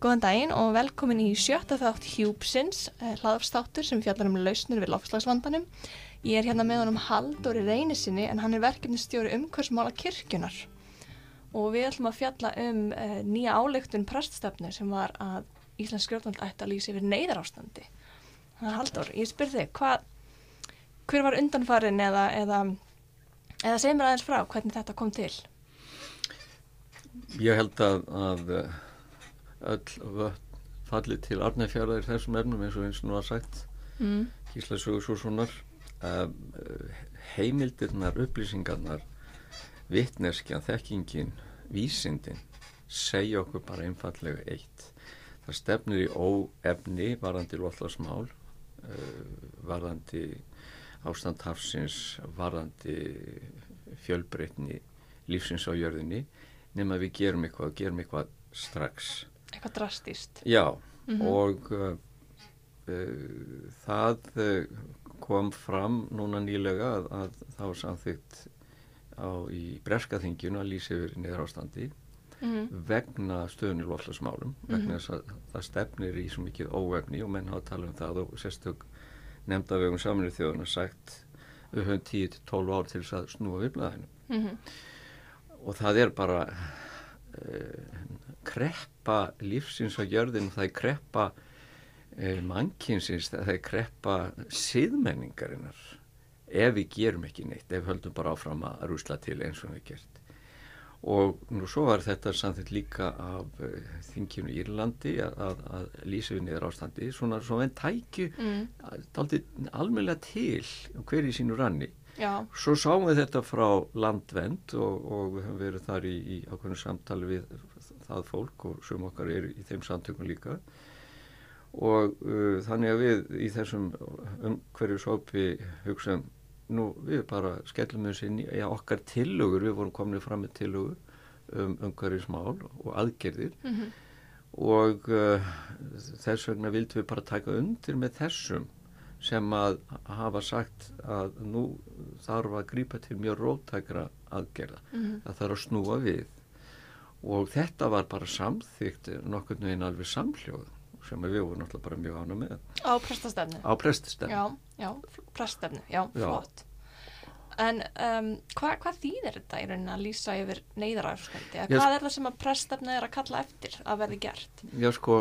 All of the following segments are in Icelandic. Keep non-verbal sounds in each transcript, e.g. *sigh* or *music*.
Góðan daginn og velkomin í sjötta þátt Hjúpsins, hlaðafstáttur sem fjallar um lausnir við lofslagsvandanum. Ég er hérna með honum Halldóri Reynisinni en hann er verkefnistjóri umhversmála kirkjunar. Og við ætlum að fjalla um uh, nýja álegtun preststefnu sem var að Íslands skjórnvald ætti að lýsa yfir neyðarástandi. Þannig að Halldór, ég spyr þig, hva, hver var undanfarin eða, eða, eða segð mér aðeins frá hvernig þetta kom til? Ég held að, að öll völd falli til arnæfjaraðir þessum erfnum eins og eins og nú að sagt mm. Gísla Sögursússonar uh, heimildirnar, upplýsingarnar vittneskja, þekkingin vísindin segja okkur bara einfallega eitt. Það stefnir í óefni varðandi loflagsmál uh, varðandi ástand hafsins varðandi fjölbreytni lífsins á jörðinni. Nema við gerum eitthvað, gerum eitthvað strax eitthvað drastíst já mm -hmm. og uh, uh, það kom fram núna nýlega að, að var samþygt á í breskaþingjunu að lýsa yfir niður ástandi mm -hmm. vegna stöðunni lofslagsmálum vegna þess að það stefnir í svo mikið óvefni og menn hafa talað um það og sérstök nefnda vegum saminuð þjóðuna sagt við höfum 10-12 ár til þess að snúa viðblæðinu mm -hmm. og það er bara uh, kreppa lífsins á jörðinu, það er kreppa uh, mannkinsins, það er kreppa síðmenningarinnar ef við gerum ekki neitt, ef við höldum bara áfram að rúsla til eins og við gert og nú svo var þetta samþitt líka af uh, þinginu Írlandi að, að, að lýsa við niður ástandi svona svona en tækju mm. almeinlega til hver í sínu ranni Já. svo sáum við þetta frá landvend og, og við höfum verið þar í, í ákveðinu samtali við það fólk og sem okkar er í þeim samtökum líka. Og uh, þannig að við í þessum umhverju sópi hugsaðum nú við bara skellum þessu inn í okkar tillögur, við vorum komin fram með tillögur um umhverjusmál og aðgerðir. Mm -hmm. og uh, þess vegna vildum við bara taka undir með þessum sem að hafa sagt að nú þarf að grípa til mjög rótækra aðgerða. Mm -hmm. að það er að snúa við og þetta var bara samþygt nokkurnu einn alveg samhljóð sem við vorum náttúrulega bara mjög ána með Á prestastefnu? Á prestastefnu Já, já, prestastefnu, já, já, flott En um, hva, hvað þýðir þetta í rauninni að lýsa yfir neyðaræðarsköldi? Hvað er það sem að prestastefnu er að kalla eftir að verði gert? Já, sko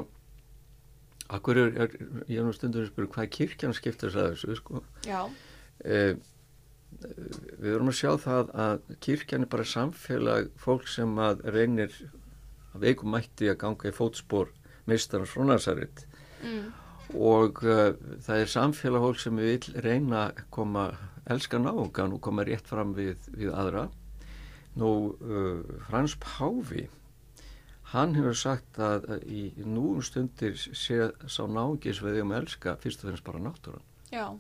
Akkur er, er ég er nú stundur að spyrja hvað kirkjan skiptir þess að þessu, sko Já eh, Við vorum að sjá það að kirkjan er bara samfélag fólk sem að reynir að veikum mætti að ganga í fótspór meistarans frá Nazaret mm. og uh, það er samfélag fólk sem vil reyna að koma elska náungan og koma rétt fram við, við aðra. Nú uh, Frans Páfi hann hefur sagt að, að í núum stundir sé sá náungis við um elska fyrst og finnst bara náttúran. Já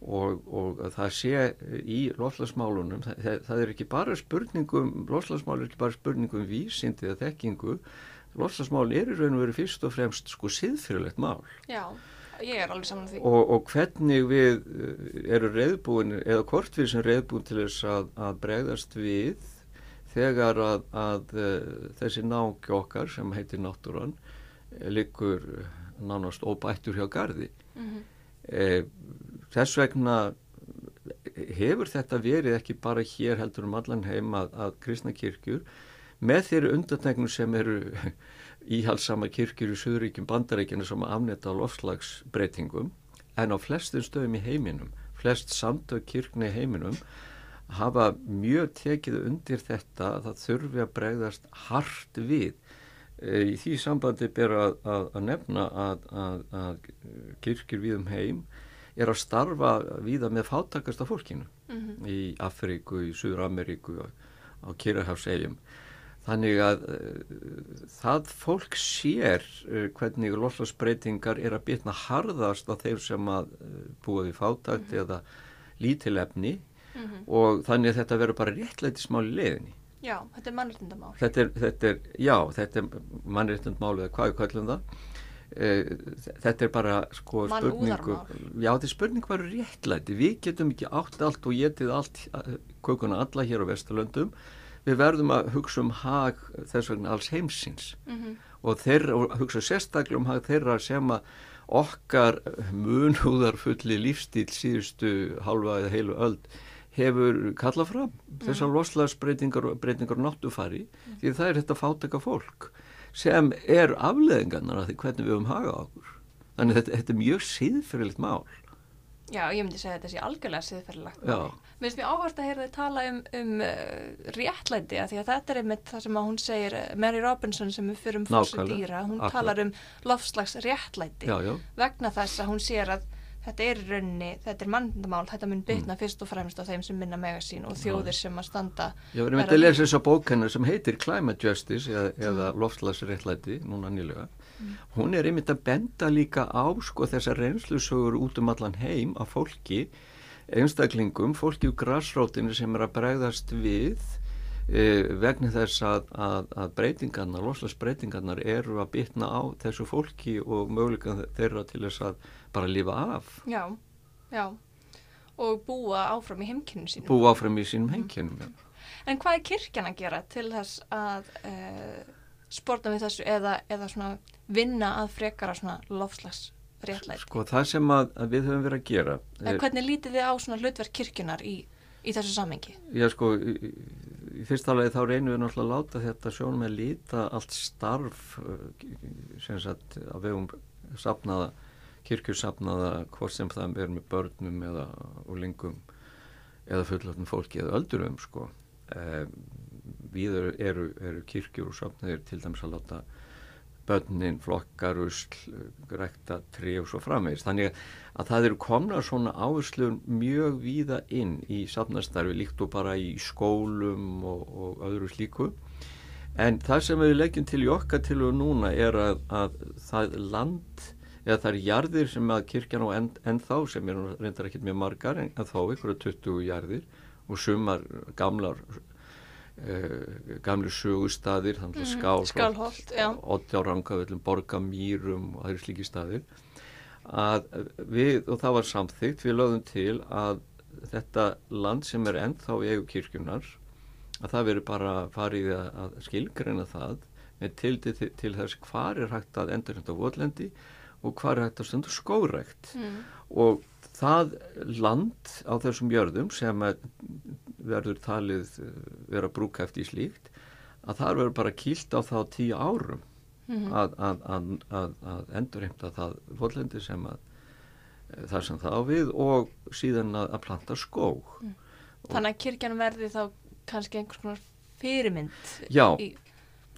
Og, og það sé í lofslagsmálunum, það, það er ekki bara spurningum, lofslagsmál er ekki bara spurningum vísindi eða þekkingu lofslagsmál er í raun og veru fyrst og fremst sko siðfyrirlegt mál. Já, ég er alveg saman því. Og, og hvernig við eh, eru reyðbúin, eða hvort við sem reyðbúin til þess að, að bregðast við þegar að, að eh, þessi náki okkar sem heitir náttúran likur nánast óbættur hjá gardi. Mm -hmm. e, þess vegna hefur þetta verið ekki bara hér heldur um allan heim að, að kristna kirkjur með þeirri undantegnum sem eru *laughs* íhalsama kirkjur í Suðuríkjum bandaríkjana sem afnetta á lofslagsbreytingum en á flestum stöðum í heiminum, flest samtök kirkna í heiminum hafa mjög tekið undir þetta að það þurfi að bregðast hart við. E, í því sambandi ber að, að, að nefna að kirkjur við um heim er að starfa viða með fátakasta fólkinu mm -hmm. í Afríku, í Suður Ameríku, á Kyrrahafsegjum Þannig að uh, það fólk sér uh, hvernig lofslagsbreytingar er að bitna harðast á þeir sem að uh, búa við fátakt mm -hmm. eða lítilefni mm -hmm. og þannig að þetta verður bara réttlæti smál í leðinni. Já, þetta er mannréttindamál. Þetta er, þetta er, já, þetta er mannréttindamál eða hvað er kallum það. Þetta er bara sko spurningu, já þetta er spurningu bara réttlæti. Við getum ekki átt allt og getið allt, kökuna alla hér á Vesturlöndum við verðum að hugsa um hag þess vegna alls heimsins mm -hmm. og þeirra, og hugsa sérstaklega um hag þeirra sem að okkar munhúðarfulli lífstíl síðustu halva eða heilu öld hefur kallað fram þessar mm. loslagsbreytingar og náttúfari mm. því það er þetta fáteka fólk sem er afleðingarnar af því hvernig við höfum hagað okkur þannig þetta, þetta er mjög síðferðilegt mál Já, ég myndi segja þetta sé algjörlega siðferðilegt. Mér finnst mér áhvert að heyra þið tala um, um uh, réttlæti að því að þetta er einmitt það sem hún segir, uh, Mary Robinson sem er fyrir um fórstu dýra, hún Akkurat. talar um lofslags réttlæti já, já. vegna þess að hún sér að þetta er raunni, þetta er mannendamál, þetta mun bytna mm. fyrst og fremst á þeim sem minna megasín og þjóðir sem að standa. Já, við erum eitthvað að lesa þessa bókennar sem heitir Climate Justice eða, eða lofslags réttlæti, núna nýlega mm. hún er einmitt að benda líka á sko þessar reynslusögur út um allan heim af fólki, einstaklingum, fólki úr grassrótinu sem er að bregðast við e, vegna þess að, að, að breytingarnar, loslasbreytingarnar eru að bitna á þessu fólki og möguleika þeirra til þess að bara lifa af. Já, já, og búa áfram í heimkynum sínum. Búa áfram í sínum heimkynum, mm. já. En hvað er kirkjan að gera til þess að... Uh, sporta við þessu eða, eða svona vinna að frekara svona lofslags réttlæti? Sko það sem að, að við höfum verið að gera En er, hvernig lítið þið á svona hlutverk kirkjunar í, í þessu samengi? Já sko í, í fyrsta lagi þá reynum við náttúrulega að láta þetta sjónum að líta allt starf eh, sem sagt að við höfum sapnaða kirkjursapnaða hvort sem það er með börnum eða úlingum eða fullöfnum fólki eða öldurum sko um, við eru, eru, kirkjur og sopnaðir til dæmis að láta börnin, flokkar, usl, rekta, tri og svo framvegist. Þannig að það eru komna svona áherslur mjög víða inn í safnastarfi líkt og bara í skólum og, og öðru slíku. En það sem við leggjum til í okkar til og núna er að, að það land eða það er jarðir sem að kirkjan á enn en þá sem er reyndar ekkert mjög margar en þá ykkur að 20 jarðir og sumar gamlar Uh, gamlu sögustadir mm -hmm. skálholt oddjárangavillum, borgamýrum og það eru slíki staðir að við, og það var samþygt við lögðum til að þetta land sem er ennþá í eigu kirkjunar að það veri bara farið að, að skilgreina það með tildi til, til þess hvar er hægt að endur hérna á votlendi og hvar er hægt að stundu skórækt mm. og það land á þessum jörðum sem verður talið eh, vera brúkæft í slíkt að það verður bara kýlt á þá tíu árum mm -hmm. að, að, að, að endurheimta það fóllendi sem að eh, það sem það á við og síðan að planta skóg mm. Þannig að kirkjan verði þá kannski einhvers konar fyrirmynd Já, í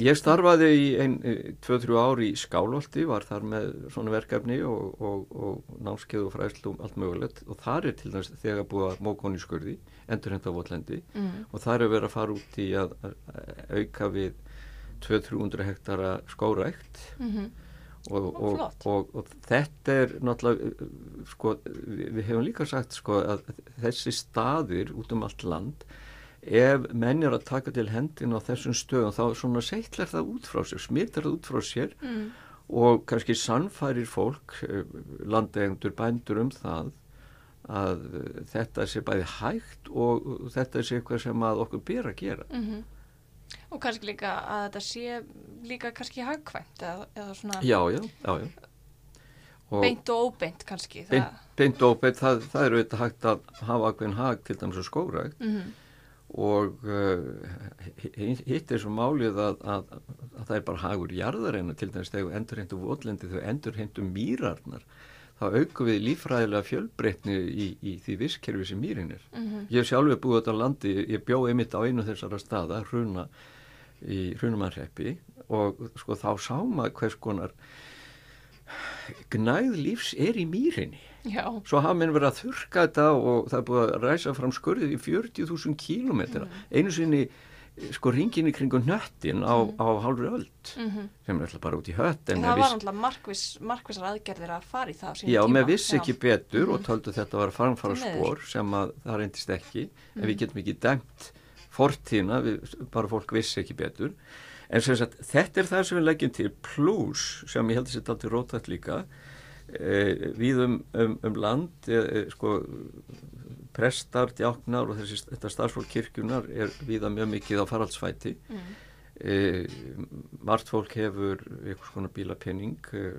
Ég starfaði í einn, tvö-þrjú ári í Skálholti, var þar með svona verkefni og, og, og námskeið og fræslu um allt mögulegt og þar er til dæmis þegar búið að mókon í skurði, endur henda á Votlendi mm. og þar er verið að fara út í að, auka við 200-300 hektara skórækt mm -hmm. og, og þetta er náttúrulega, sko, við, við hefum líka sagt sko að þessi staðir út um allt land ef menn er að taka til hendin á þessum stöðum þá svona seitlar það út frá sér, smittar það út frá sér mm. og kannski sannfærir fólk, eh, landegjendur, bændur um það að þetta sé bæði hægt og þetta sé eitthvað sem að okkur ber að gera. Mm -hmm. Og kannski líka að þetta sé líka kannski hagkvæmt eða, eða svona... Já, já, já, já. Og beint og óbeint kannski. Beint, beint og óbeint, það, það eru þetta hægt að hafa akveðin hag til dæmis á skórægt. Mm -hmm og uh, hitt er svo málið að, að, að það er bara hagur jarðareina til dæmis þegar endur hendur votlendi þegar endur hendur mýrarnar þá aukum við lífræðilega fjölbreytni í, í því visskerfi sem mýrin er mm -hmm. ég hef sjálfur búið þetta landi ég bjóð einmitt á einu þessara staða hruna í hrunumannreppi og sko þá sá maður hvers konar gnæð lífs er í mýrinni Já. svo hafa menn verið að þurka þetta og það er búið að ræsa fram skurðið í 40.000 kílometra mm. einu sinni sko ringin í kringu nöttin á, mm. á hálfri öll mm -hmm. sem er alltaf bara út í hött en það var alltaf markvis, markvisar aðgerðir að fara í það já, með vissi ekki betur -hmm. og töldu þetta var farnfara spór sem að það reyndist ekki en við mhm. getum ekki dæmt fortína, við, bara fólk vissi ekki betur en sagt, þetta er það sem við leggjum til pluss sem ég held að þetta alltaf rótætt líka e, við um, um, land e, sko prestar, djáknar og þessi, þetta starfsfólk kirkjunar er viða mjög mikið á faraldsfæti mm. E, margt fólk hefur einhvers konar bílapenning, e,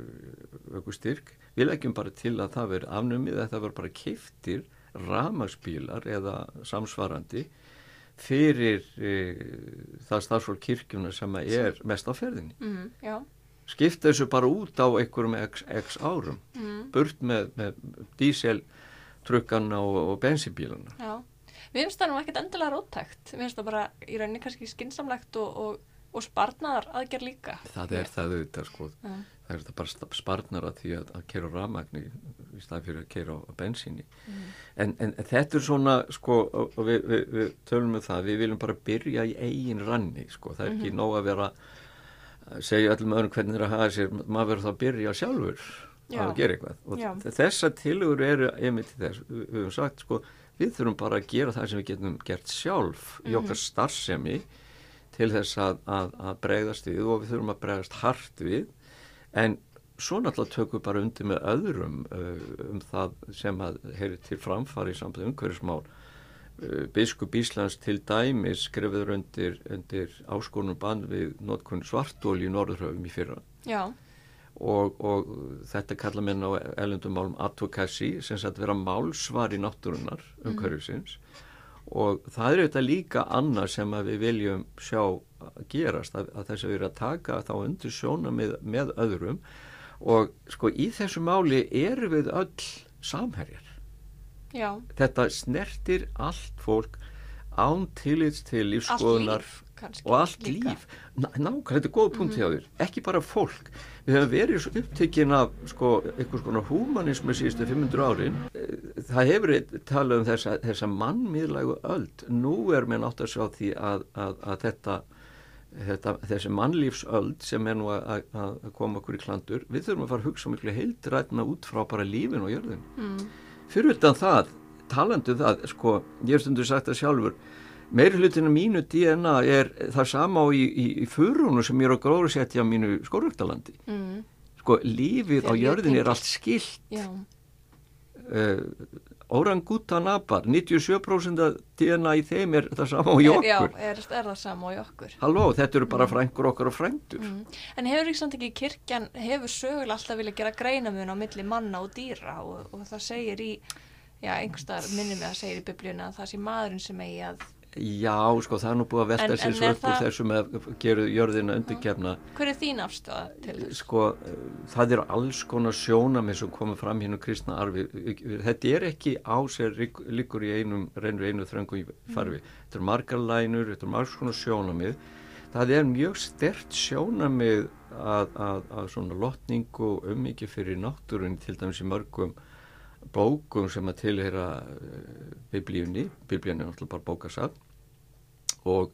aukustyrk. Við leggjum bara til að það veri afnumið að það veri bara keiftir ramagsbílar eða samsvarandi fyrir e, það starfsfólk kirkjuna sem er mest á ferðinni. Mm, Skipta þessu bara út á einhverjum x, x árum, mm. burt með, með díseltrukkanna og, og bensibílana. Já, mér finnst það nú ekkert endilega róttækt. Mér finnst það bara í rauninni kannski skinsamlegt og, og, og sparnaðar aðgerð líka. Það er það auðvitað sko. Já. Það er þetta bara sparnar að því að, að keira á ramagni í staði fyrir að keira á, bensíni. Mm. En, en þetta er svona, sko, og við, við, við tölum um það, við viljum bara byrja í eigin ranni, sko. Það er ekki nóg að vera segja öllum öðrum hvernig það er að hafa sér, maður verður þá að byrja sjálfur Já. að gera eitthvað. Já. Og þessar tilugur eru einmitt til þess, við, höfum sagt, sko, við þurfum bara að gera það sem við getum gert sjálf í okkar starfsemi til þess að, að, að bregðast við og við þurfum að bregðast hart við en svo náttúrulega tökum við bara undir með öðrum um það sem að heyri til framfari í sambandi umhverfismál uh, Biskup Íslands til dæmis skrifiður undir, undir áskonum bann við notkunn svartóli í Norðurhöfum í fyrra. Og, og þetta kalla menn á elendum málum advocacy sem sagt vera málsvar í náttúrunar umhverfisins. Og það er auðvitað líka annað sem við viljum sjá gerast að, að þess að við erum að taka þá undir sjóna með, með öðrum. Og sko í þessu máli erum við öll samherjar já, þetta snertir allt fólk án tillits til lífskoðunar og allt líka. líf. Ná- nákvæmlega, þetta er góð punkt hjá þér. Ekki bara fólk, við höfum verið svo upptekinn af sko, einhvers konar húmanismu síðustu 500 árin. Eh, það hefur talað um þessa, þessa mannmiðlægu öld. Nú er mér nátt að sjá því að, að, að þetta, þetta þessi mannlífsöld sem er nú að, að að koma okkur í klandur við þurfum að fara að hugsa miklu heildrætna út frá bara lífin og jörðin Mm. Fyrir utan það, talandi um það sko, ég hef stundur sagt það sjálfur meiri hlutinu mínu DNA er það sama á í, í, í furunu sem ég er á gróðursetti á mínu skóröktalandi Mm. sko, lífið á Þegar ég jörðin er allt skilt Já, uh, orangutanapar 97% af DNA í þeim er það sama á í er, *laughs* já okkur er, er það sama og í okkur. halló, þetta eru bara frængur okkar og frændur Mm. En hefur ekki samt ekki kirkjan, hefur sögulega alltaf vilja gera greinamun á milli manna og dýra og, og það segir í, já, einhverstaðar minnum við að segir í biblíuna að það sé maðurinn sem eigi að, já, sko, það er nú búið að velta sér svo upp úr þessu með að gera jörðina undirkefna. Hver er þín afstöða til þess? sko, það er alls konar sjónamið sem komið fram hérna kristna arfi. Þetta er ekki á sér liggur í einum, reynur einu þröngu í farfi þetta er margar lænur, þetta er margs konar sjónamið það er mjög stert sjónamið að, að, að svona lotningu og ummikið fyrir náttúrun til dæmis í mörgum bókum sem að tilheyra uh, biblíunni, biblíunni er náttúrulega bara bókasafn. Og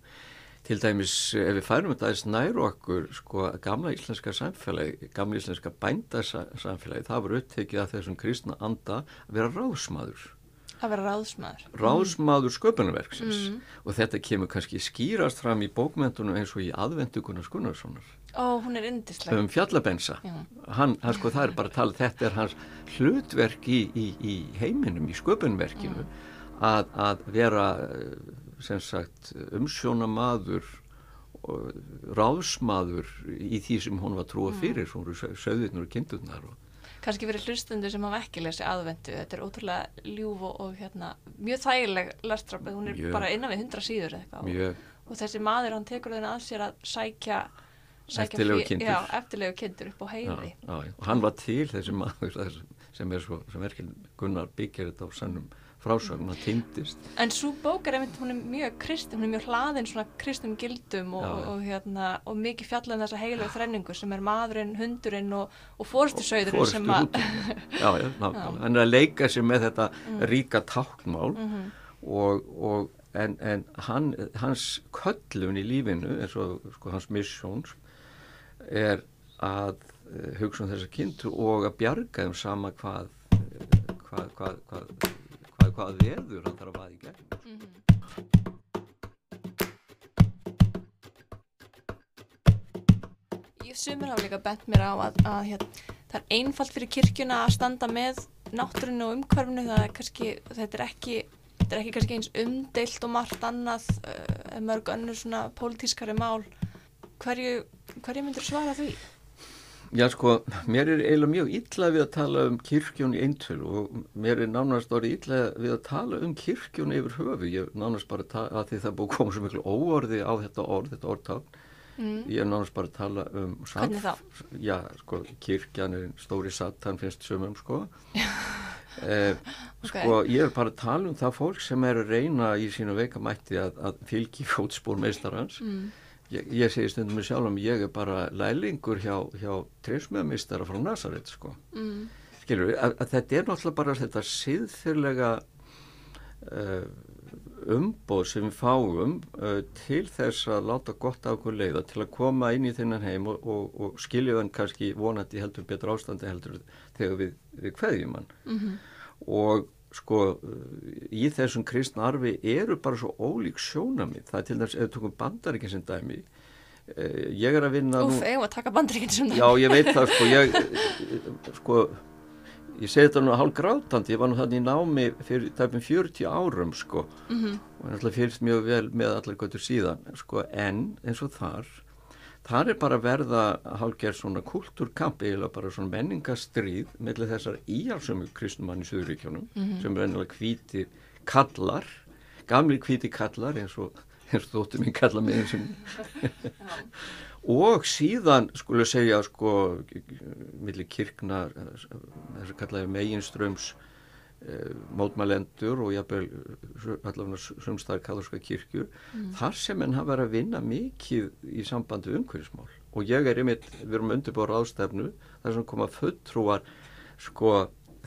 til dæmis ef við færum þetta aðeins nær okkur sko gamla íslenska samfélagi gamla íslenska bændasamfélagi það var upptekið af þessum kristna anda að vera ráðsmaður. Að vera ráðsmaður. ráðsmaður sköpunarverksins. Mm. og þetta kemur kannski skýrast fram í bókmentunum eins og í aðvenduguna Skunnarssonar Ó, hún er yndisleg. um fjallabensa hann, hann sko það er bara að tala þetta er hans hlutverk í, í, í heiminum, í sköpunverkinu að, að vera eh, sem sagt umsjónamaður og ráðsmaður í því sem hún var trúa fyrir svo voru söðurnur og kindurnar og Kannski fyrir hlustundur sem hafa ekki lesið aðvendu, þetta er ótrúlega ljúf og, og hérna, mjög þægileg lestrafið, hún er Mjög. bara innan við hundra síður eitthvað. mjög Og þessi maður, hann tekur þennan að sér að sækja Eftirlegu kindur. Já, eftirlegu kindur upp á heiði. já, já. og hann var til þessi maður sem er svo sem verkefni Gunnar byggir þetta á sannum frásögn, hann týndist En svo bók er einmitt, hún er mjög kristin, hún er mjög hlaðin svona kristum gildum og, og, og, hérna, og mikið fjallað um þessa heilu þrenningu sem er maðurinn, hundurinn og, og fórstusauðurinn sem að... Já, já, *laughs* nákvæmlega. hann er að leika sér með þetta ríka táknmál Mhm. og, og en, en hann, hans köllun í lífinu eins og sko, hans missjóns er að uh, hugsa um þessa kindu og að bjarga þeim sama hvað eh, hvað, hvað, hvað, hvað, veður hann þarf að vaða í gegn. Ég sumir hafa líka bent mér á að, að hér, það er einfalt fyrir kirkjuna að standa með náttúrunu og umhverfinu það er kannski, þetta er ekki þetta er ekki kannski eins umdeilt og margt annað uh, mörg önnur svona pólitískari mál. Hverju, hverju myndur svara því? Já sko, mér er eiginlega mjög illa við að tala um kirkjón í eintölu og mér er nánast orðið illa við að tala um kirkjón yfir höfu. Ég er nánast bara að því það búið koma svo miklu óorði á þetta orð, þetta orðtátt. Mm. Ég er nánast bara að tala um... Hvernig þá? Já, sko, kirkjan er stóri satan finnst sumum, sko. *laughs* eh, okay. Sko, ég er bara að tala um það fólk sem er að reyna í sínu veikamætti að, að fylgi fótspór meistarhans. Mm Ég, ég segi stundum með sjálf um ég er bara lælingur hjá, hjá trefsmjöðmistara frá Nazaret sko. Mm. Skilur að, að þetta er náttúrulega bara þetta síðfyrlega uh, umbóð sem við fáum uh, til þess að láta gott á okkur leiða til að koma inn í þennan heim og, og, og skilja þann kannski vonandi heldur betur ástandi heldur þegar við, við kveðjum hann. Mm -hmm. Og sko í þessum kristna arfi eru bara svo ólík sjónamið það er til dæmis, ef við tókum bandaríkinn sem dæmi eh, ég er að vinna Úf, eigum að taka bandaríkinn sem dæmi? Já, ég veit það sko ég, sko, ég segi þetta nú hálf grátandi, ég var nú þannig í námi fyrir tæpum 40 árum sko. Mm -hmm. og það fyrst mjög vel með allar göttur síðan sko en eins og þar Það er bara að verða hálfgerð svona kultúrkamp eða bara svona menningastrýð með þessar íhalsömu kristnumann í Suðuríkjónum mm -hmm. sem er ennilega hvíti kallar, gamli hvíti kallar eins og, og þóttu mín kalla með eins og *laughs* síðan skulle segja sko millir kirknar þess að kallaði meginströms Eh, mótmælendur og jábel allavega sumstaðar katholska kirkju mm. þar sem henn hafa verið að vinna mikið í sambandi umhverfismál og ég er einmitt, við erum undirbára ástefnu þar sem koma fulltrúar sko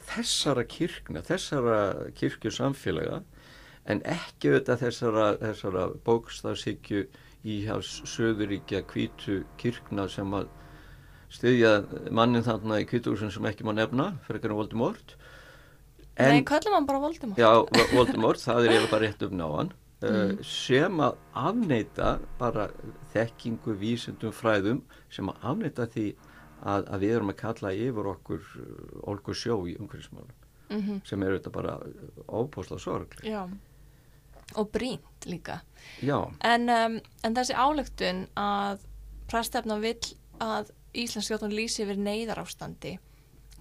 þessara kirkna, þessara kirkju samfélaga en ekki auðvitað þessara, þessara bókstafsíkju í hafs söðuríkja kvítu kirkna sem að styðja mannin þarna í kvítúsin sem ekki má nefna fyrir að voldi mort En, Nei, kallum hann bara Voldemort. Já, Voldemort, það er bara rétt um náðan uh, *laughs* mm. sem að afneita bara þekkingu, vísundum, fræðum sem að afneita því að, að við erum að kalla yfir okkur olgu uh, sjó í umhverfismálum mm -hmm. sem eru þetta bara óbúsla sorg Já, og brínt líka. Já. En, um, en þessi álöktun að præstefna vill að Íslandsskjótun lýsi yfir neyðar ástandi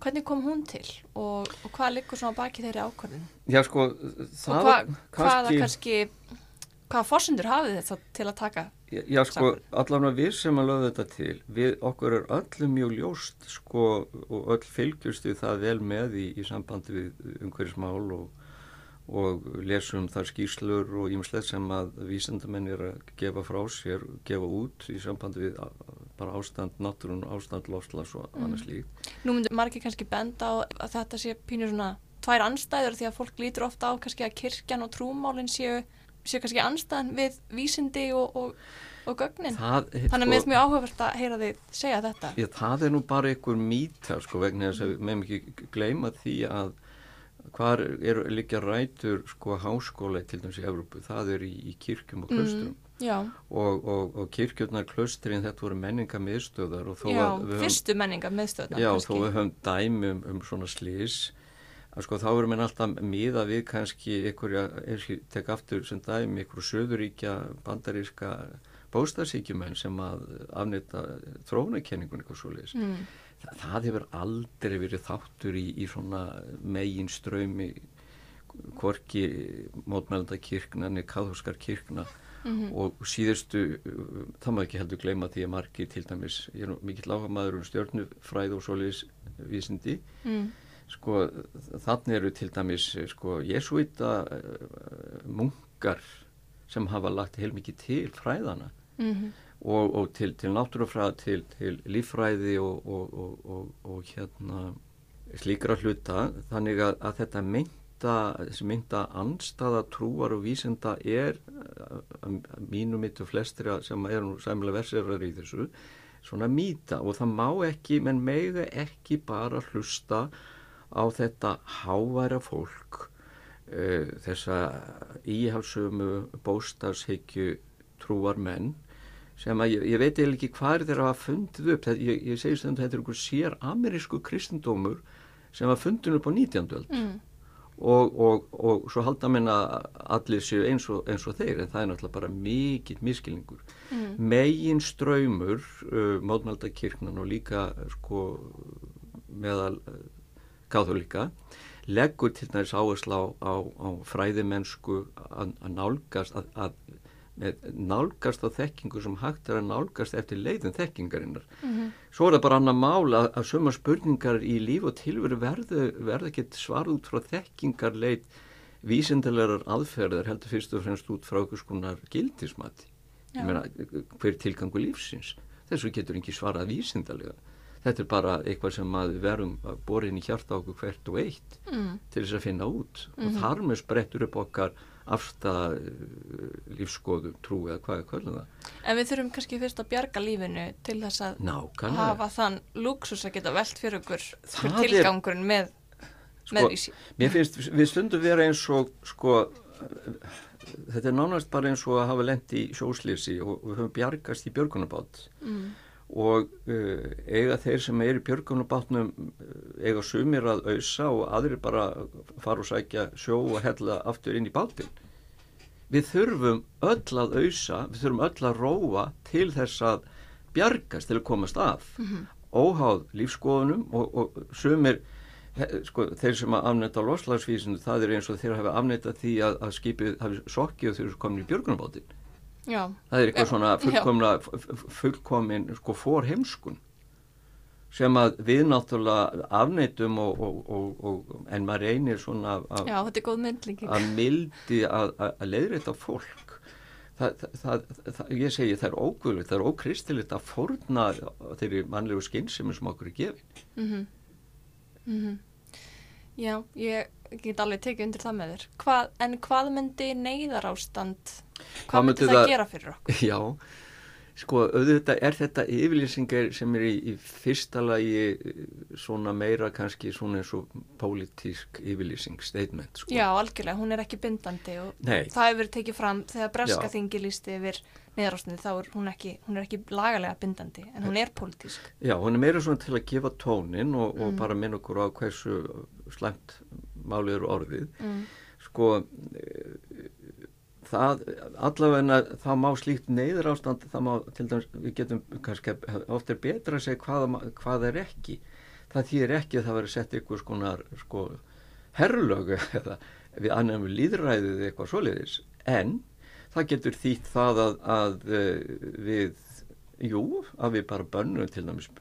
Hvernig kom hún til og, og hvað liggur svona baki þeirri ákvörðin? Já sko, það og hva, hvaða kannski, hvaða fórsundur hafið þetta til að taka? Já, já sko, allavega við sem að lögðu þetta til, við okkur er öllum mjög ljóst sko og öll fylgjustu það vel með í, í sambandi við umhverjismál og og lesum þar skýrslur og ímslega sem að vísendamenn er að gefa frá sér, gefa út í sambandi við bara ástand náttúrun, ástand lofslags og mm. annars líkt. Nú myndur margir kannski benda á að þetta sé pínur svona tvær anstæður því að fólk lítur ofta á kannski að kirkjan og trúmálinn séu, séu kannski anstæðan við vísindi og, og, og gögnin. Það, Þannig að sko, mér er mjög áhugavert að heyra þið segja þetta. Já, það er nú bara einhver mýta sko vegna þess að við meðum ekki gleyma því að hvar eru líka rætur sko háskóla til dæmis í Evrópu, það er í, í kirkjum og klöstrum mm, og, og, og kirkjurnar klöstrin þetta voru menningamíðstöðar Já, fyrstu menningamíðstöðar Já, þó við höfum dæmi um, um svona slís að sko þá erum við alltaf miða við kannski einhverja, ég tek aftur sem dæmi, einhverju söðuríkja bandaríska bóstarsíkjumenn sem að afnita þróunakenningun eitthvað svo leiðis mm það hefur aldrei verið þáttur í, í svona megin ströymi korki mótmælanda kirkna niður káðhúskar kirkna mm -hmm. og síðustu það maður ekki heldur gleyma því að margir til dæmis, ég er mikill áhuga maður um stjórnufræð og soliðis vísindi mm. sko þannig eru til dæmis sko jesuita uh, munkar sem hafa lagt heilmikið til fræðana mm -hmm og, og til, til náttúrufræða, til, til lífræði og, og, og hérna slíkra hluta þannig að, að þetta mynda, þessi mynda anstaða trúar og vísenda er að mínu mitt og flestir sem er nú sæmilega verserar í þessu svona mýta og það má ekki, menn meiga ekki bara hlusta á þetta háværa fólk uh, þessa íhalsumu bóstarshyggju trúar menn sem að ég, ég veit eða ekki hvað þeir hafa fundið upp, ég, ég segi sem þetta er einhver sér amerísku kristendómur sem var fundin upp á 19. öld mm. Og, og, og svo halda minna allir séu eins og, eins og þeir en það er náttúrulega bara mikill miskilningur mm. megin ströymur uh, mótmaldakirknan og líka sko meðal uh, káþólíka leggur til næst áherslu á, á, á fræðimennsku að nálgast að, að nálgast á þekkingu sem hægt er að nálgast eftir leiðin þekkingarinnar mm -hmm. svo er það bara annar mál að, að suma spurningar í líf og tilveru verðu, verðu ekki svar út frá þekkingarleit vísindilegar aðferðar heldur fyrst og fremst út frá okkur skonar gildismati meina, hver tilgangu lífsins þessu getur ekki svarað vísindalega þetta er bara eitthvað sem við verum borin í hjarta okkur hvert og eitt mm. til þess að finna út mm -hmm. og mhm. þar með sprettur upp okkar afstæða eh, lífskoðu trú eða hvað er kvöldan það. En við þurfum kannski fyrst að bjarga lífinu til þess að Nákvæmlega. hafa þann luxus að geta velt fyrir okkur fyrir tilgangurinn með, sko, með vísi. Mér finnst við stundum vera eins og sko þetta er nánast bara eins og að hafa lendi í sjóslýsi og við höfum bjargast í björgunabátt mm og uh, eiga þeir sem er í björgunabátnum uh, eiga sumir að auðsa og aðri bara fara og sækja sjó og hella aftur inn í bátinn. Við þurfum öll að auðsa, við þurfum öll að róa til þess að bjargast til að komast af. Mm -hmm. Óháð lífskoðunum og, og sumir, sko, þeir sem að afnæta loslagsvísinu, það er eins og þeir hafa afnæta því að, að skipið hafi sokkið og þeir eru komin í björgunabátinn. Já. það er eitthvað svona fullkomna, fullkomin sko fór heimskun sem að við náttúrulega afneitum og, og, og, en maður reynir svona að, Já, að mildi að, að leiðrætta fólk það, það, það, ég segi það er ógulvitt, það er ókristilegt að forna þeirri mannlegu skynsemi sem okkur er gefin mm -hmm. Mm -hmm. Já, ég get alveg tekið undir það með þér hvað, en hvað myndi neyðar ástand Hvað myndi það, það gera fyrir okkur? *laughs* Já, sko auðvitað er þetta yfirlýsingar sem er í, í fyrsta lagi eh, svona meira kannski svona eins og pólitísk yfirlýsing, statement sko. Já, algjörlega, hún er ekki bindandi og Nei. það hefur tekið fram þegar breska þingi lísti yfir neðrástunni þá er hún ekki, hún er ekki lagalega bindandi en hún er pólitísk. Já, hún er meira svona til að gefa tónin og, og mm. bara minna okkur á hversu slemt málið eru orðið. Mm. Sko það allavegna það má slíkt neyður ástand það má til dæmis við getum kannski ofta er betra að segja hvað, hvað er ekki það þýðir ekki að það veri sett ykkur skonar sko herrlögu eða við annað með líðræðið eitthvað soliðis en það getur þýtt það að, að eh, við jú að við bara bönnum til dæmis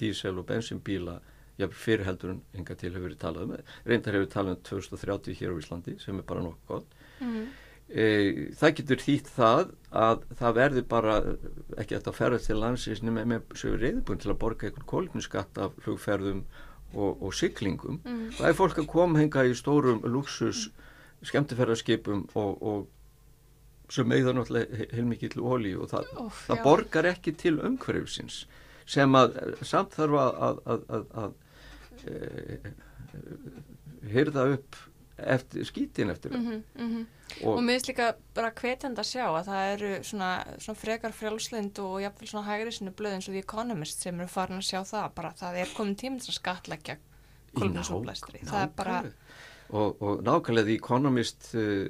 dísel og bensinbíla fyrir heldur en enga til hefur við talað um reyndar hefur talað um 2030 hér á Íslandi sem er bara nokkuð gott mm. E, það getur þýtt það að það verður bara ekki eftir að ferðast til landsins með, með sögur reyðbúin til að borga einhvern kólminskatt af flugferðum og, og syklingum. Mm. Það er fólk að koma henga í stórum luxus skemmtifærarskipum og, og sem eigða náttúrulega heilmikið til ólí og það, Óf, það borgar ekki til umhverfsins sem að samt þarf að, að, að, að hyrða upp eftir, skítin eftir. Mm -hmm, mm -hmm. Og, og mér finnst líka bara hvetjand að sjá að það eru svona, svona frekar frjálslind og jáfnveil svona hægri sinu blöð eins og The Economist sem eru farin að sjá það bara það er komin tímins að skatleggja er bara... Og, og nákvæmlega The Economist uh,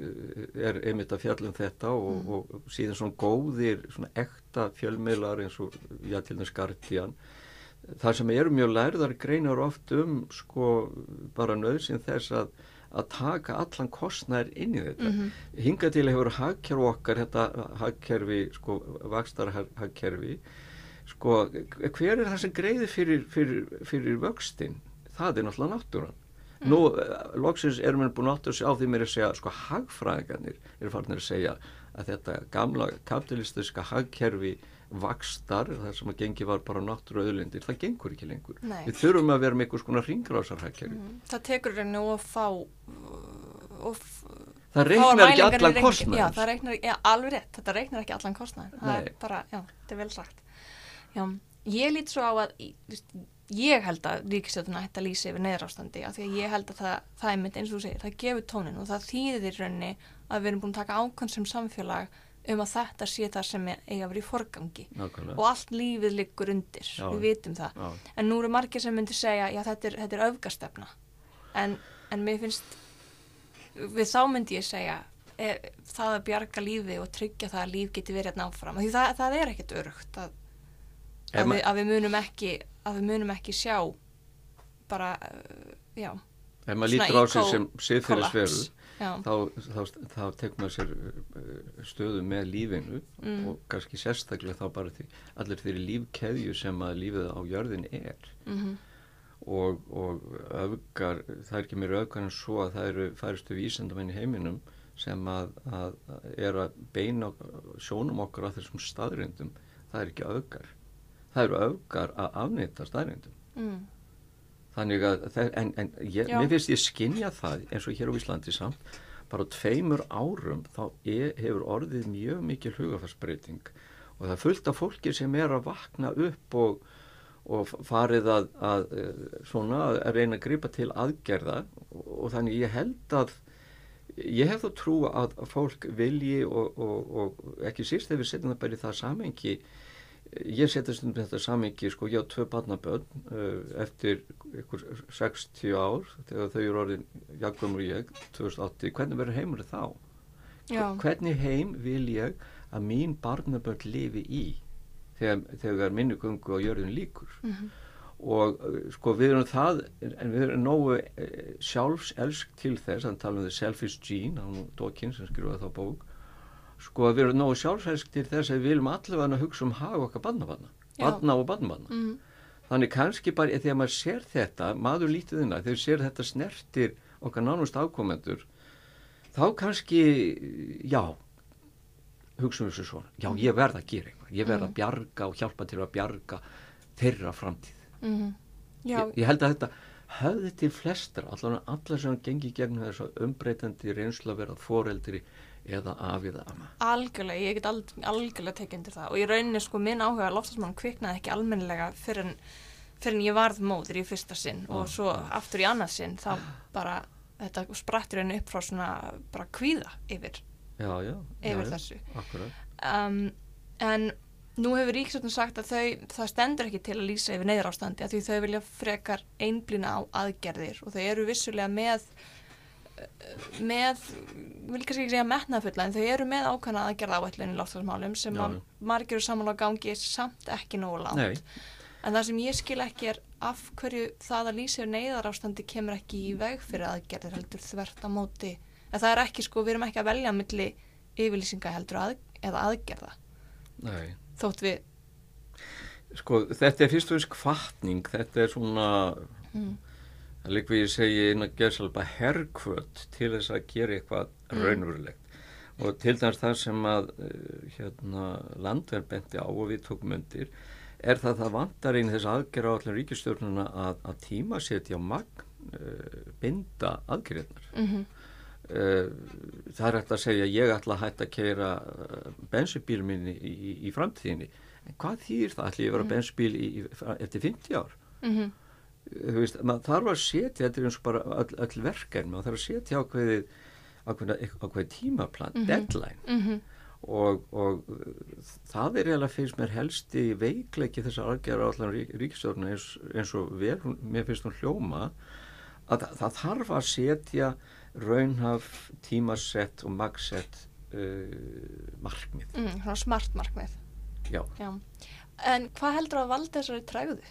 er einmitt að fjallum þetta og, mm. og síðan svona góðir, svona ekta fjölmiðlar eins og, já, til þess Guardian þar sem eru mjög lærðar greinar oft um, sko, bara nöðsinn þess að að taka allan kostnær inn í þetta. Mm -hmm. Hinga til hefur hagkerfi okkar, þetta hagkerfi, sko, vakstarhagkerfi, sko, hver er það sem greiði fyrir, fyrir, fyrir vöxtin? Það er náttúrulega náttúran. Mm. Nú, loksins erum við búin átt að segja á því mér að segja, sko, hagfræðingarnir eru farinir að segja að þetta gamla kapitalistiska hagkerfi vakstar, það sem að gengi var bara náttúru öðlindir, það gengur ekki lengur. Nei. við þurfum að vera með einhvers konar ringrásarhækjari mm. það tekur reynu og fá og það reiknar ekki allan kostnæð já, það reiknar, já, alveg rétt, þetta reiknar ekki allan kostnæð það er bara, já, þetta er vel sagt. Já, ég lít svo á að ég held að ríkistjóðuna hætti að lýsa yfir neðrástandi af því að ég held að það, það er mitt eins og þú segir, það gefur tónin og það þýðir raunni að við erum búin að taka ákvæmst sem samfélag um að þetta sé það sem eiga að vera í forgangi. Nákvæmlega. og allt lífið liggur undir, já, við vitum það. Já. en nú eru margir sem myndir segja já þetta er, þetta er öfgastefna. En en mér finnst við þá myndi ég segja er, það að bjarga lífi og tryggja það að líf geti verið hérna áfram. Því það, það er ekkert örugt að, að, við, að við munum ekki að við munum ekki sjá bara, uh, já ef maður lítur á sig sem kollaps já, þá, þá, þá tekur maður sér uh, stöðu með lífinu Mm. og kannski sérstaklega þá bara því, allir þeirri lífkeðju sem að lífið á jörðin er. Mm og, og öfgar, það er ekki mér öfgar en svo að það eru færistu vísendamenn í heiminum sem að, að, að er að beina sjónum okkur að þessum staðrindum það er ekki öfgar. Það eru öfgar að afnýta staðrindum mm, þannig að, það, en, en ég, mér finnst ég skinja það eins og hér á Íslandi samt bara tveimur árum þá er, hefur orðið mjög mikil hugafarsbreyting og það er fullt af fólki sem er að vakna upp og, og farið að, að eh, svona að reyna að gripa til aðgerða. Og, og þannig ég held að ég hef þá trú að að fólk vilji og, og, og ekki síst ef við setjum það bara í það samengi ég setja stundum þetta samengi sko ég á tvö barnabönn uh, eftir ykkur 60 ár þegar þau eru orðin Jakobur og ég 2008, hvernig verður heimur þá? já, Hvernig heim vil ég að mín barnabönn lifi í þegar, þegar minni gungu á jörðin líkur mhm, og uh, sko við erum það en við erum nógu uh, sjálfselsk til þess, hann tala um the selfish gene hann Dawkins sem skrifaði þá bók sko við erum nógu sjálfselsk til þess að við viljum allavega að hugsa um hag okkar barnabarna, Já. barna og barnabarna. Mm, þannig kannski bara þegar maður sér þetta maður lítið innan, þegar sér þetta snertir okkar nánust afkomendur þá kannski já hugsa um þessu svona, já ég verð að gera eitthvað. Ég verð að bjarga og hjálpa til að bjarga þeirra framtíð. Mhm, já, ég, ég held að þetta höfði til flestra, allan allar sem gengi gegnum þess að umbreytandi reynslu að vera foreldri eða af eða ama algjörlega, ég get al, algjörlega tekið undir það. Og í rauninni sko minn áhuga loftasmann kviknaði ekki almennilega fyrir en, fyrir en ég varð móðir í fyrsta sinn og Ah, svo aftur í annað sinn þá bara þetta spratt í rauninni upp frá svona bara kvíða yfir, já, já, yfir já, þessu. akkurat. Um, en nú hefur Ríkisvöldin sagt að þau, það stendur ekki til að lýsa yfir neyðarástandi að því þau vilja frekar einblýna á aðgerðir og þau eru vissulega með eh, með, vil kannski ekki segja metnaðfulla en þau eru með ákvæmna aðgerða áætlun í loftslagsmálum sem Já. að margir eru saman á gangi samt ekki nógu langt. Nei, en það sem ég skil ekki er af hverju það að lýsa yfir neyðarástandi kemur ekki í veg fyrir aðgerðir heldur þvert á móti. En það er ekki sko, við erum ekki að velja milli yfirlýsinga heldur að, eða aðgerða. Nei þótt við Sko, þetta er fyrst og fyrst kvartning, þetta er svona, mm, það lík við segi inn að gera svolítið herrkvöld til þess að gera eitthvað Mm. raunverulegt. Og til dæmis það sem að uh, hérna, landverð benti á og við tókum undir, er það að það vantar einn þess aðgerra á allir ríkistjórnuna að, að tíma setja magn, uh, binda aðgerðnar. mm Uh, það er hægt að segja ég ætla að hætta að keira uh, bensubíl minni í, í, í framtíðinni. En hvað þýðir það? Ætla ég að vera bensubíl í, í, eftir 50 ár? -hmm. þú veist, maður þarf að setja þetta er eins og bara öll, öll verkefni maður þarf að setja ákveðið ákveðið, tímaplan, Mhm. deadline. Mm og, og uh, það er eiginlega finnst mér helsti veikleiki þess að aðgera allan rík, ríkistjórna eins, eins og vel, mér finnst hún hljóma að það, það þarf að setja raunhaf tímasett og magsett uh, markmið. Mm, svona smart markmið. Já, Já. en hvað heldur að valda þessari trægðu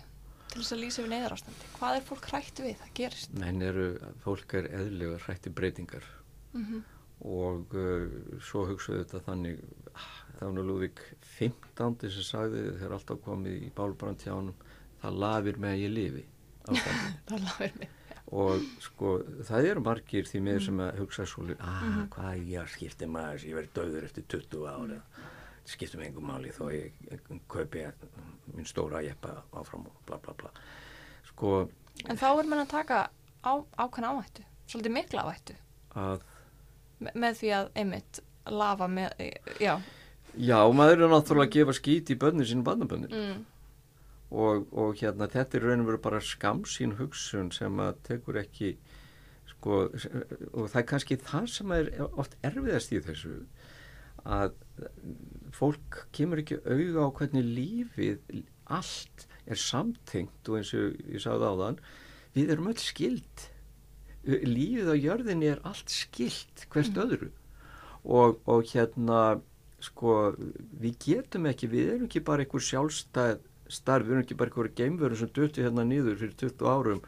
til þess að lýsa yfir neyðarástandi? Hvað er fólk hrætt við að gerist? Menn eru, fólk er eðlega hrætti breytingar. Mm og uh, svo hugsaðu þetta þannig ah, það var nú Lúðvík 15. sem sagði þegar alltaf komið í bálbrand hjá honum það lafir með að ég lifi. *laughs* Það lafir mig og sko það eru margir því með sem að hugsa svo ah, hvað ég skipti maður? Ég verið döður eftir 20 ára skiptum engum máli þó ég, kaupi minn stóra jeppa áfram og bla bla bla. Sko en þá er mann að taka á, ákvæmna áhættu svolítið mikla áhættu. Að me með því að einmitt lafa með, já. Já, maður er náttúrulega að gefa skít í bönni sín bannabönnir mm, og, og hérna þetta er raun og veru bara skamsín hugsun sem að tekur ekki sko og það er kannski það sem er oft erfiðast í þessu að fólk kemur ekki auga á hvernig lífið allt er samtengt og eins og ég sagði á þann við erum öll skild lífið á jörðinni er allt skilt hvert öðru. Og, og hérna sko við getum ekki, við erum ekki bara einhver sjálfstæð starf, við erum ekki bara einhverja geimveru sem dötti hérna nýður fyrir 20 árum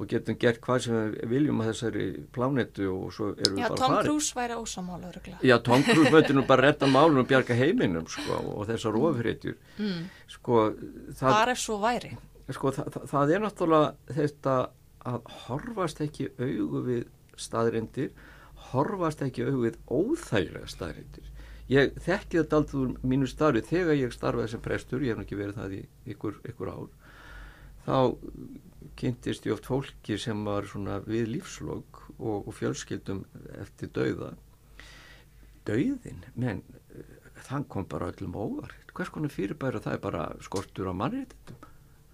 og getum gert hvað sem við viljum að þessari plánetu og svo erum Já, við bara Tom farið. Cruise væri ósamála öruglega. Já, Tom Cruise mötti nú bara redda málunum og bjarga heiminum sko og þessar ofréttjur Mm. sko það, Bara svo væri. sko, það, það, það er náttúrulega þetta að horfast ekki augu við staðrindir, horfast ekki augu við óþægilega staðrindir. Ég þekki þetta aldrei úr mínu starfi þegar ég starfaði sem prestur, ég hef ekki verið það í ykkur, ykkur ár, þá kynntist ég oft fólki sem var svona við lífslokk og, og fjölskyldum eftir dauða. Dauðin, menn, þann kom bara öllum óvart. Hvers konar fyrirbæra það er bara skortur á mannréttindum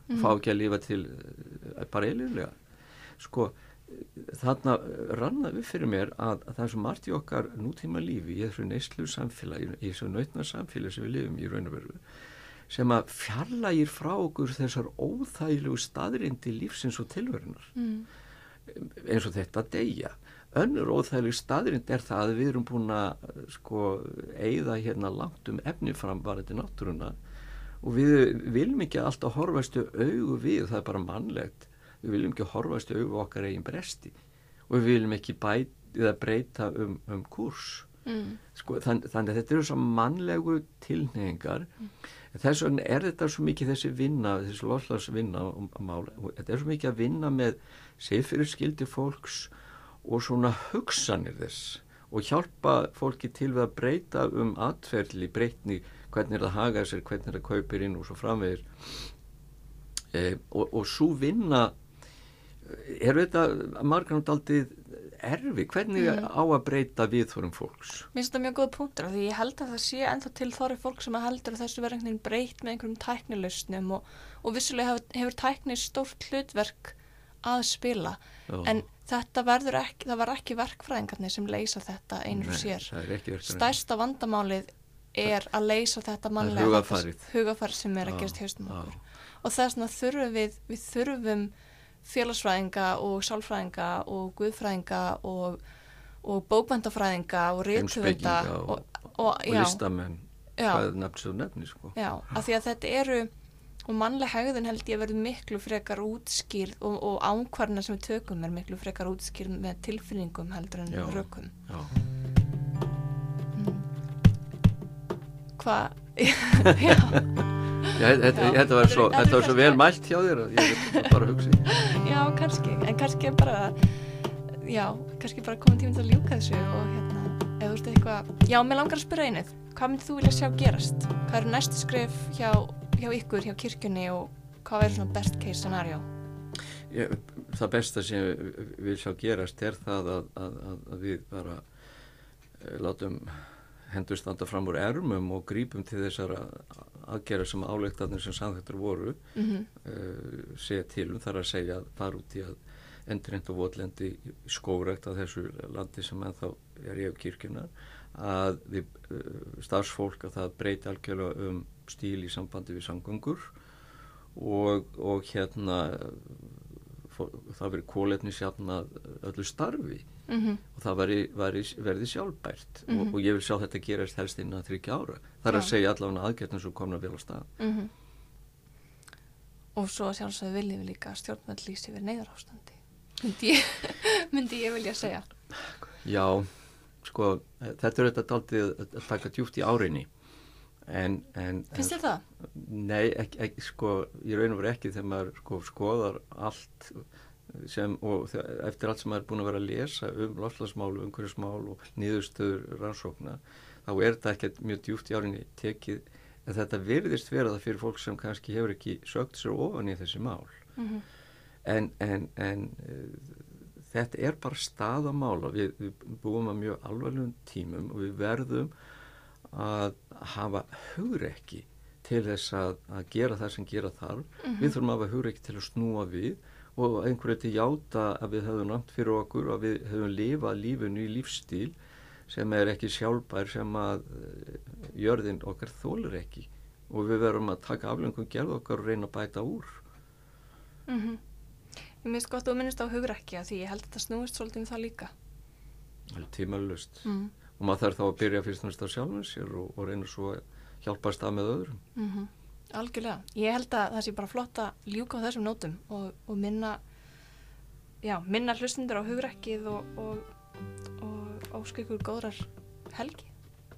Mhm. fá ekki að lifa til eh, bara eililega sko þarna ranna við fyrir mér að, að það er svo margt í okkar nútíma lífi í þessu neyslu samfélagi í þessu nautna samfélagi sem við lifum í raun og veru sem að fjarlægir frá okkur þessar óþægilegu staðrindi lífsins og tilverunar Mm. eins og þetta deyja önnur óþægileg staðrind er það að við erum búin að sko eigða hérna langt um efni framvarandi náttúruna og við viljum ekki alltaf horfastu augu við, það er bara mannlegt við viljum ekki horfastu augu okkar eigin bresti. Og við viljum ekki bæta eða breyta um, um kurs Mm. sko, þann, þannig að þetta eru svo mannlegu tilneyingar þess vegna er þetta svo mikið þessi vinna þessi loslagsvinna mála, og þetta er svo mikið að vinna með siðfyrirskildi fólks og svona hugsanir þess. Og hjálpa fólki til við að breyta um atferðli, breytni hvernig er það hagað sér, hvernig er það kaupir inn og svo framvegir e, og, og svo vinna er þetta margrann aldrei erfi, hvernig Mm. á að breyta viðþórum fólks Mér finnst þetta mjög góð punktur af því ég held að það sé ennþá til þorri fólk sem að heldur að þessu verður einhvern veginn breytt með einhverjum tæknilausnum og, og vissulega hefur, hefur tækni stórt hlutverk að spila Já. en þetta verður ekki, það var ekki verkfræðingarnir sem leysa þetta einur Nei, sér. Stærsta vandamálið er að leysa þetta mannlega hugafarið sem er að gerast haustum já. okkur og þess vegna þurfum við, við þurfum félagsfræðinga og sálfræðinga og guðfræðinga og, og bókvendafræðinga og Heimspekinga og- og, og listamenn hvað er nefnt svo nefni sko. já, af því að þetta eru og mannleg hegðun held ég að verður miklu frekar útskýrð og, og ánkvarna sem við tökum er miklu frekar útskýrð með tilfinningum heldur en rökum. já. hvað *laughs* já, Já, þetta, var svo, er- þetta var svo er vel mælt hjá þér að ég veit bara að hugsa já, kannski en kannski er bara já, kannski bara komin tíminn til að ljúka þessu og hérna, eða þú veist eitthvað já, mér langar að spyrja einuð, hvað myndir þú vilja sjá gerast? Hvað eru næstu skrif hjá, hjá ykkur, hjá kirkjunni og hvað verður svona best case scenario? ég, það besta sem við vil sjá gerast er það að, að, að, að við bara eh, látum hendur standa fram úr ermum og grípum til þessara aðgerða sem áleiktarnir sem samþættur voru Mm uh, segja til um þar að segja að fara út í að endurinn og votlendi skógrekt að þessu landi sem ennþá er í af kirkjunar að við uh, starfsfólk að það breyti algjörlega um stíl í sambandi við samgöngur og, og hérna fó- það verið kóletni sjafnað öllu starfi -hmm. og það veri, veri, verði sjálfbært Mhm. og, og ég vil sjá þetta gerast helst innan þryggja ára það er Já. að segja allavega aðgerðin sem komna vel á stað Mm Og svo sjálfsögðu viljum við líka að stjórnvöld lýsi yfir neyðar ástandi. Myndi ég, *laughs* myndi ég vilja segja. Já, sko, þetta er þetta daldið að taka djúpt í árinni en, en Finnst þér það? Nei, ekki, ekki, sko, ég raun og veru ekki þegar maður sko, skoðar allt sem, og eftir allt sem maður er búin að vera að lesa um lofslagsmál, umhverfismál og niðurstöður rannsókna, þá er þetta ekkert mjög djúpt í árinni tekið. En þetta virðist vera það fyrir fólk sem kannski hefur ekki sögt sér ofan í þessi mál. Mm en, en, en uh, þetta er bara staðamála við, við búum að mjög alvarlegum tímum og við verðum að hafa hugrekki til þess að, að gera það sem gera þarf. Við þurfum að hafa hugrekki til að snúa við og einhverju til játa að við höfum nátt fyrir okkur og við höfum lifað lífinu í lífstíl sem er ekki sjálfbær sem að eh, jörðin okkar þólir ekki og við verðum að taka aflengum gerð okkar og reyna að bæta úr -hmm. Ég minnst gott að þú minnist á hugrekki að því ég held að þetta snúist svolítið um það líka. alveg tímalust Mm. og maður þarf þá að byrja fyrst og næst á sjálfum sér og, og reyna svo að hjálpast það með öðrum Mm Algjörlega. Ég held að það sé bara flott að ljúka á þessum nótum og, og minna, já, minna hlustundur á hugrekkið og, og, og ósku ykkur góðrar helgi.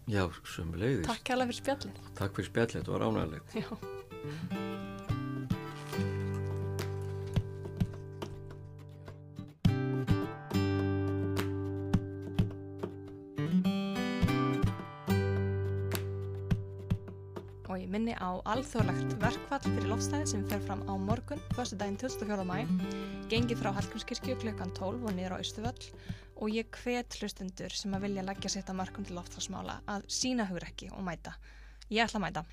Já, sömuleiðis. Takk kærlega fyrir spjallið. Takk fyrir spjallið, þetta var ánægilegt. Já. Minni á alþjóðlegt verkfall fyrir lofstæði sem fer fram á morgun, fyrstu daginn 24. mæ, gengið frá Hallgrímskirkju klukkan 12 og niður á Östuvöll og ég hvet hlustundur sem að vilja leggja sitt að markum til loftslagsmála að sína hugrekki og mæta. Ég ætla að mæta.